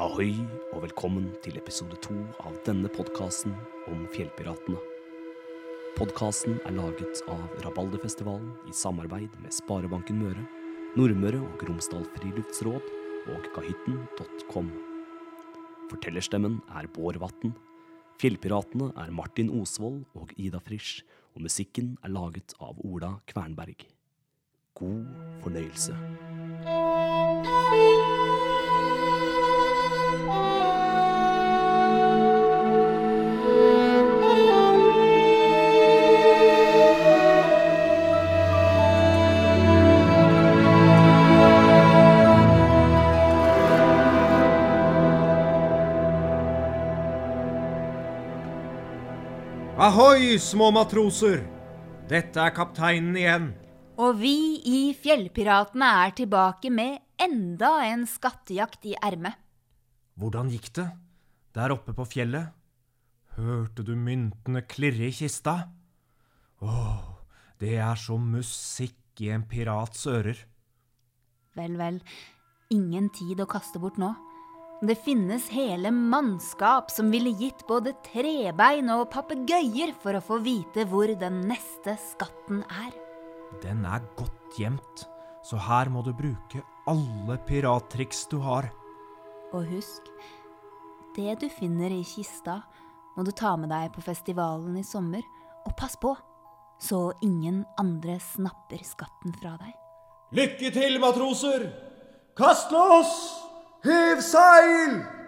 Ahoi, og velkommen til episode to av denne podkasten om fjellpiratene. Podkasten er laget av Rabalderfestivalen i samarbeid med Sparebanken Møre, Nordmøre og Romsdal Friluftsråd og kahytten.com. Fortellerstemmen er Bård Vatn. Fjellpiratene er Martin Osvold og Ida Frisch, og musikken er laget av Ola Kvernberg. God fornøyelse. Ahoi, små matroser! Dette er kapteinen igjen. Og vi i Fjellpiratene er tilbake med enda en skattejakt i ermet. Hvordan gikk det der oppe på fjellet? Hørte du myntene klirre i kista? Åh, det er som musikk i en pirats ører. Vel, vel, ingen tid å kaste bort nå. Det finnes hele mannskap som ville gitt både trebein og papegøyer for å få vite hvor den neste skatten er. Den er godt gjemt, så her må du bruke alle pirattriks du har. Og husk, det du finner i kista, må du ta med deg på festivalen i sommer, og pass på, så ingen andre snapper skatten fra deg. Lykke til, matroser! Kast loss! heave sail!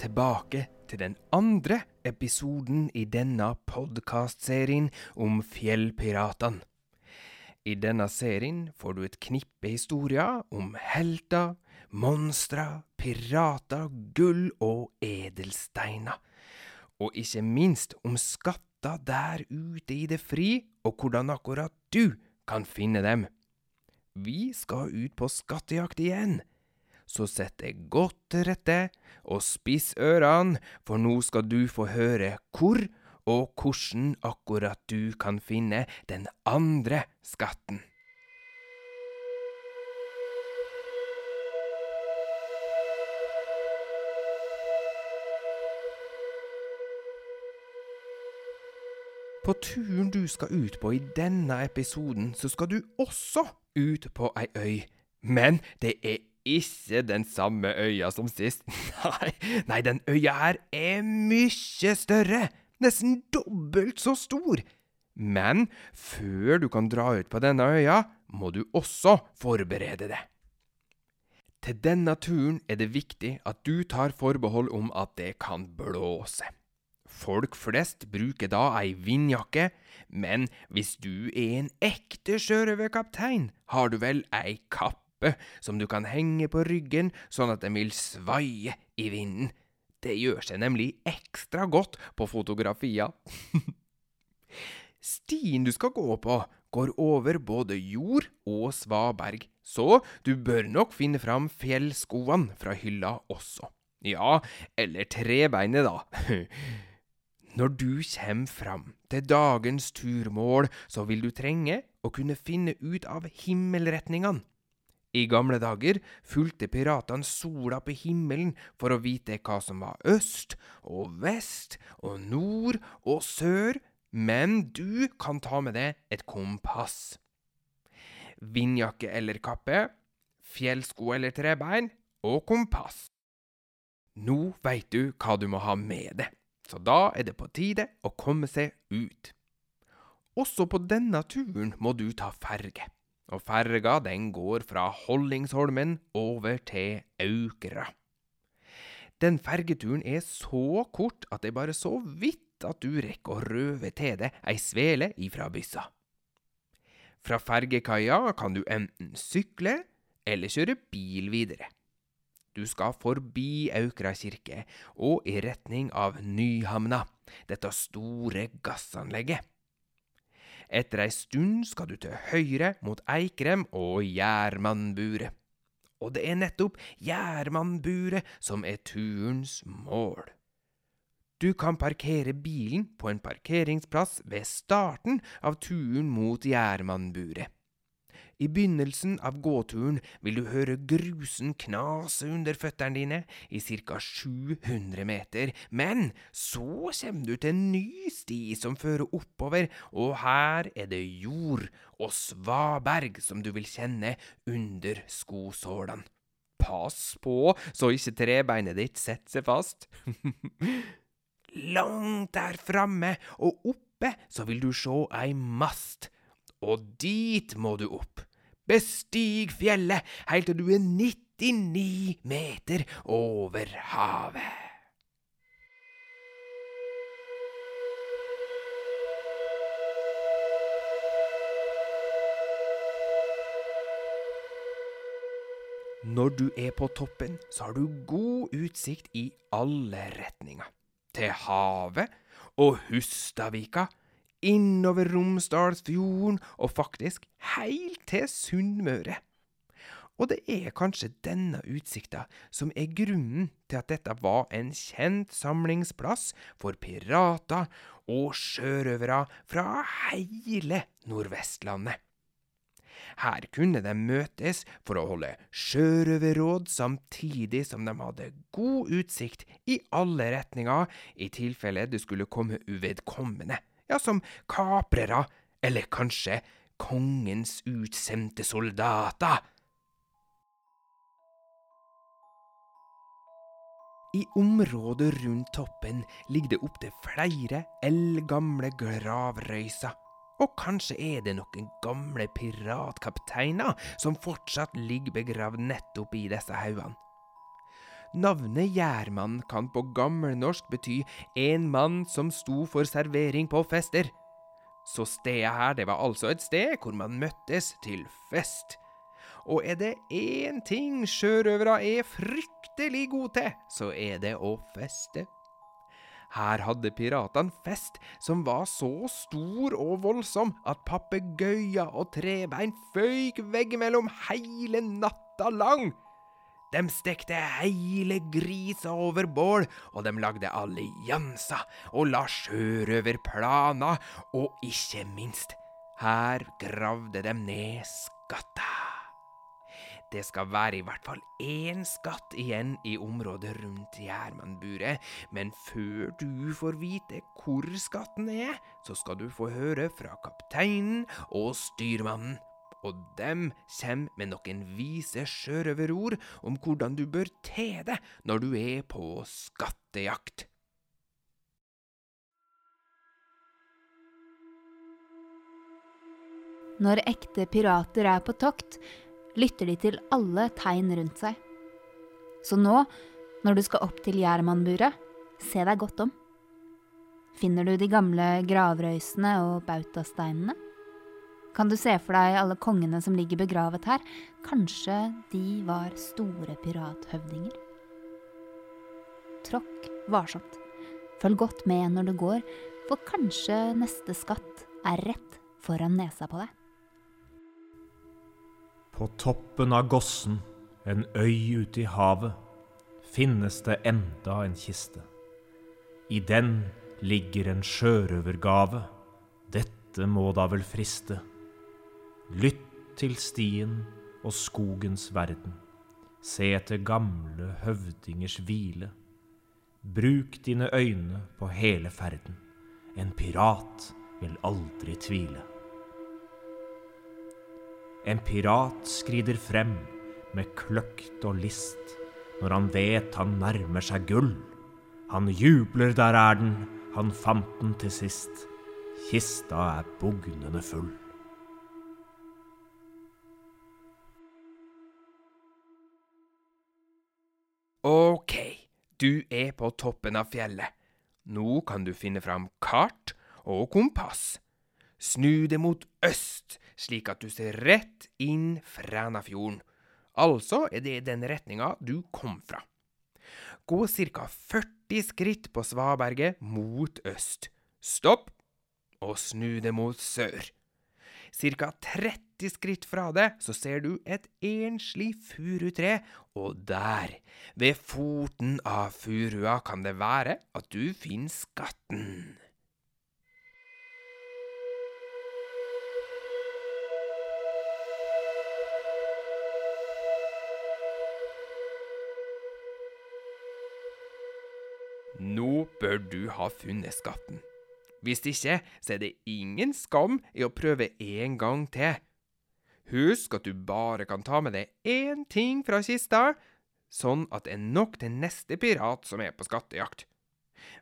Tilbake til den andre episoden i denne podkastserien om fjellpiratene. I denne serien får du et knippe historier om helter, monstre, pirater, gull og edelsteiner. Og ikke minst om skatter der ute i det fri, og hvordan akkurat du kan finne dem. Vi skal ut på skattejakt igjen så sett deg godt til rette og spiss ørene, for nå skal du få høre hvor og hvordan akkurat du kan finne den andre skatten. På turen du skal ut på i denne episoden, så skal du også ut på ei øy. Men det er ikke den samme øya som sist. Nei, nei, den øya her er mye større. Nesten dobbelt så stor. Men før du kan dra ut på denne øya, må du også forberede det. Til denne turen er det viktig at du tar forbehold om at det kan blåse. Folk flest bruker da ei vindjakke, men hvis du er en ekte sjørøverkaptein, har du vel ei kappe som du kan henge på ryggen sånn at den vil svaie i vinden. Det gjør seg nemlig ekstra godt på fotografier. Stien du skal gå på, går over både jord og svaberg, så du bør nok finne fram fjellskoene fra hylla også. Ja, eller trebeinet, da. Når du kommer fram til dagens turmål, så vil du trenge å kunne finne ut av himmelretningene. I gamle dager fulgte piratene sola på himmelen for å vite hva som var øst og vest og nord og sør, men du kan ta med deg et kompass. Vindjakke eller kappe, fjellsko eller trebein og kompass. Nå veit du hva du må ha med deg, så da er det på tide å komme seg ut. Også på denne turen må du ta ferge og ferga den går fra Hollingsholmen over til Aukra. Den fergeturen er så kort at det er bare så vidt at du rekker å røve til deg ei svele ifra byssa. Fra fergekaia kan du enten sykle eller kjøre bil videre. Du skal forbi Aukra kirke og i retning av Nyhamna, dette store gassanlegget. Etter ei stund skal du til høyre mot Eikrem og Gjermannburet. Og det er nettopp Gjermannburet som er turens mål. Du kan parkere bilen på en parkeringsplass ved starten av turen mot Gjermannburet. I begynnelsen av gåturen vil du høre grusen knase under føttene dine i ca. 700 meter, men så kommer du til en ny sti som fører oppover, og her er det jord og svaberg som du vil kjenne under skosålene. Pass på så ikke trebeinet ditt setter seg fast. Langt der framme og oppe så vil du se ei mast, og dit må du opp. Bestig fjellet heilt til du er 99 meter over havet. Når du er på toppen, så har du god utsikt i alle retninger. Til havet og Hustadvika, innover Romsdalsfjorden og faktisk heilt til Sunnmøre. Og det er kanskje denne utsikta som er grunnen til at dette var en kjent samlingsplass for pirater og sjørøvere fra hele Nordvestlandet. Her kunne de møtes for å holde sjørøverråd samtidig som de hadde god utsikt i alle retninger i tilfelle det skulle komme uvedkommende, ja, som kaprere eller kanskje kongens utsendte soldater. I området rundt toppen ligger det opptil flere eldgamle gravrøyser. Og kanskje er det noen gamle piratkapteiner som fortsatt ligger begravd nettopp i disse haugene. Navnet Gjærmann kan på gammelnorsk bety en mann som sto for servering på fester. Så stedet her, det var altså et sted hvor man møttes til fest. Og er det én ting sjørøvere er fryktelig gode til, så er det å feste. Her hadde piratene fest som var så stor og voldsom at papegøyer og trebein føyk veggimellom hele natta lang. De stekte hele grisa over bål, og de lagde allianser og la sjørøverplaner, og ikke minst, her gravde de ned skatter. Det skal være i hvert fall én skatt igjen i området rundt Gjermannburet, men før du får vite hvor skatten er, så skal du få høre fra kapteinen og styrmannen. Og dem kommer med noen vise sjørøverord om hvordan du bør te deg når du er på skattejakt. Når ekte pirater er på tokt, lytter de til alle tegn rundt seg. Så nå, når du skal opp til Gjermanburet, se deg godt om. Finner du de gamle gravrøysene og bautasteinene? Kan du se for deg alle kongene som ligger begravet her? Kanskje de var store pirathøvdinger? Tråkk varsomt. Følg godt med når du går, for kanskje neste skatt er rett foran nesa på deg. På toppen av Gossen, en øy ute i havet, finnes det enda en kiste. I den ligger en sjørøvergave. Dette må da vel friste. Lytt til stien og skogens verden. Se etter gamle høvdingers hvile. Bruk dine øyne på hele ferden. En pirat vil aldri tvile. En pirat skrider frem med kløkt og list når han vet han nærmer seg gull. Han jubler, der er den, han fant den til sist. Kista er bugnende full. Du er på toppen av fjellet. Nå kan du finne fram kart og kompass. Snu det mot øst, slik at du ser rett inn Frænafjorden. Altså er det den retninga du kom fra. Gå ca. 40 skritt på svaberget mot øst. Stopp, og snu det mot sør. Ca. 30 skritt fra det så ser du et enslig furutre, og der, ved foten av furua, kan det være at du finner skatten. Nå bør du ha funnet skatten. Hvis ikke, så er det ingen skam i å prøve en gang til. Husk at du bare kan ta med deg én ting fra kista, sånn at det er nok til neste pirat som er på skattejakt.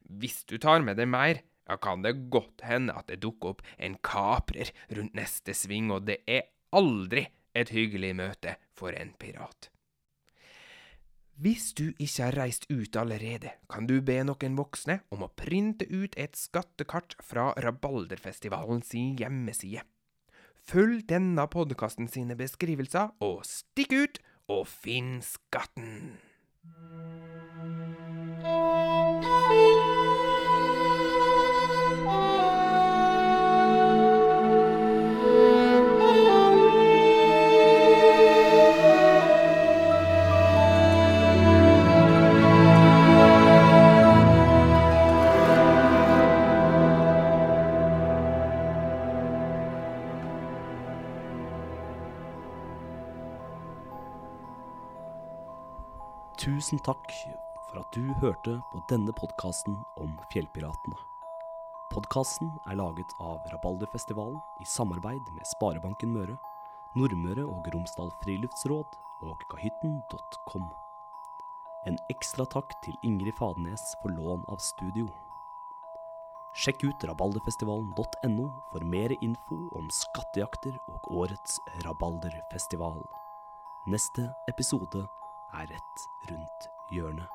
Hvis du tar med deg mer, ja, kan det godt hende at det dukker opp en kaprer rundt neste sving, og det er aldri et hyggelig møte for en pirat. Hvis du ikke har reist ut allerede, kan du be noen voksne om å printe ut et skattekart fra Rabalderfestivalen sin hjemmeside. Følg denne podkasten sine beskrivelser, og stikk ut og finn skatten! Tusen takk for at du hørte på denne podkasten om fjellpiratene. Podkasten er laget av Rabalderfestivalen i samarbeid med Sparebanken Møre, Nordmøre og Romsdal Friluftsråd og kahytten.com. En ekstra takk til Ingrid Fadenes for lån av studio. Sjekk ut rabalderfestivalen.no for mer info om skattejakter og årets Rabalderfestival. Neste episode er rett rundt hjørnet.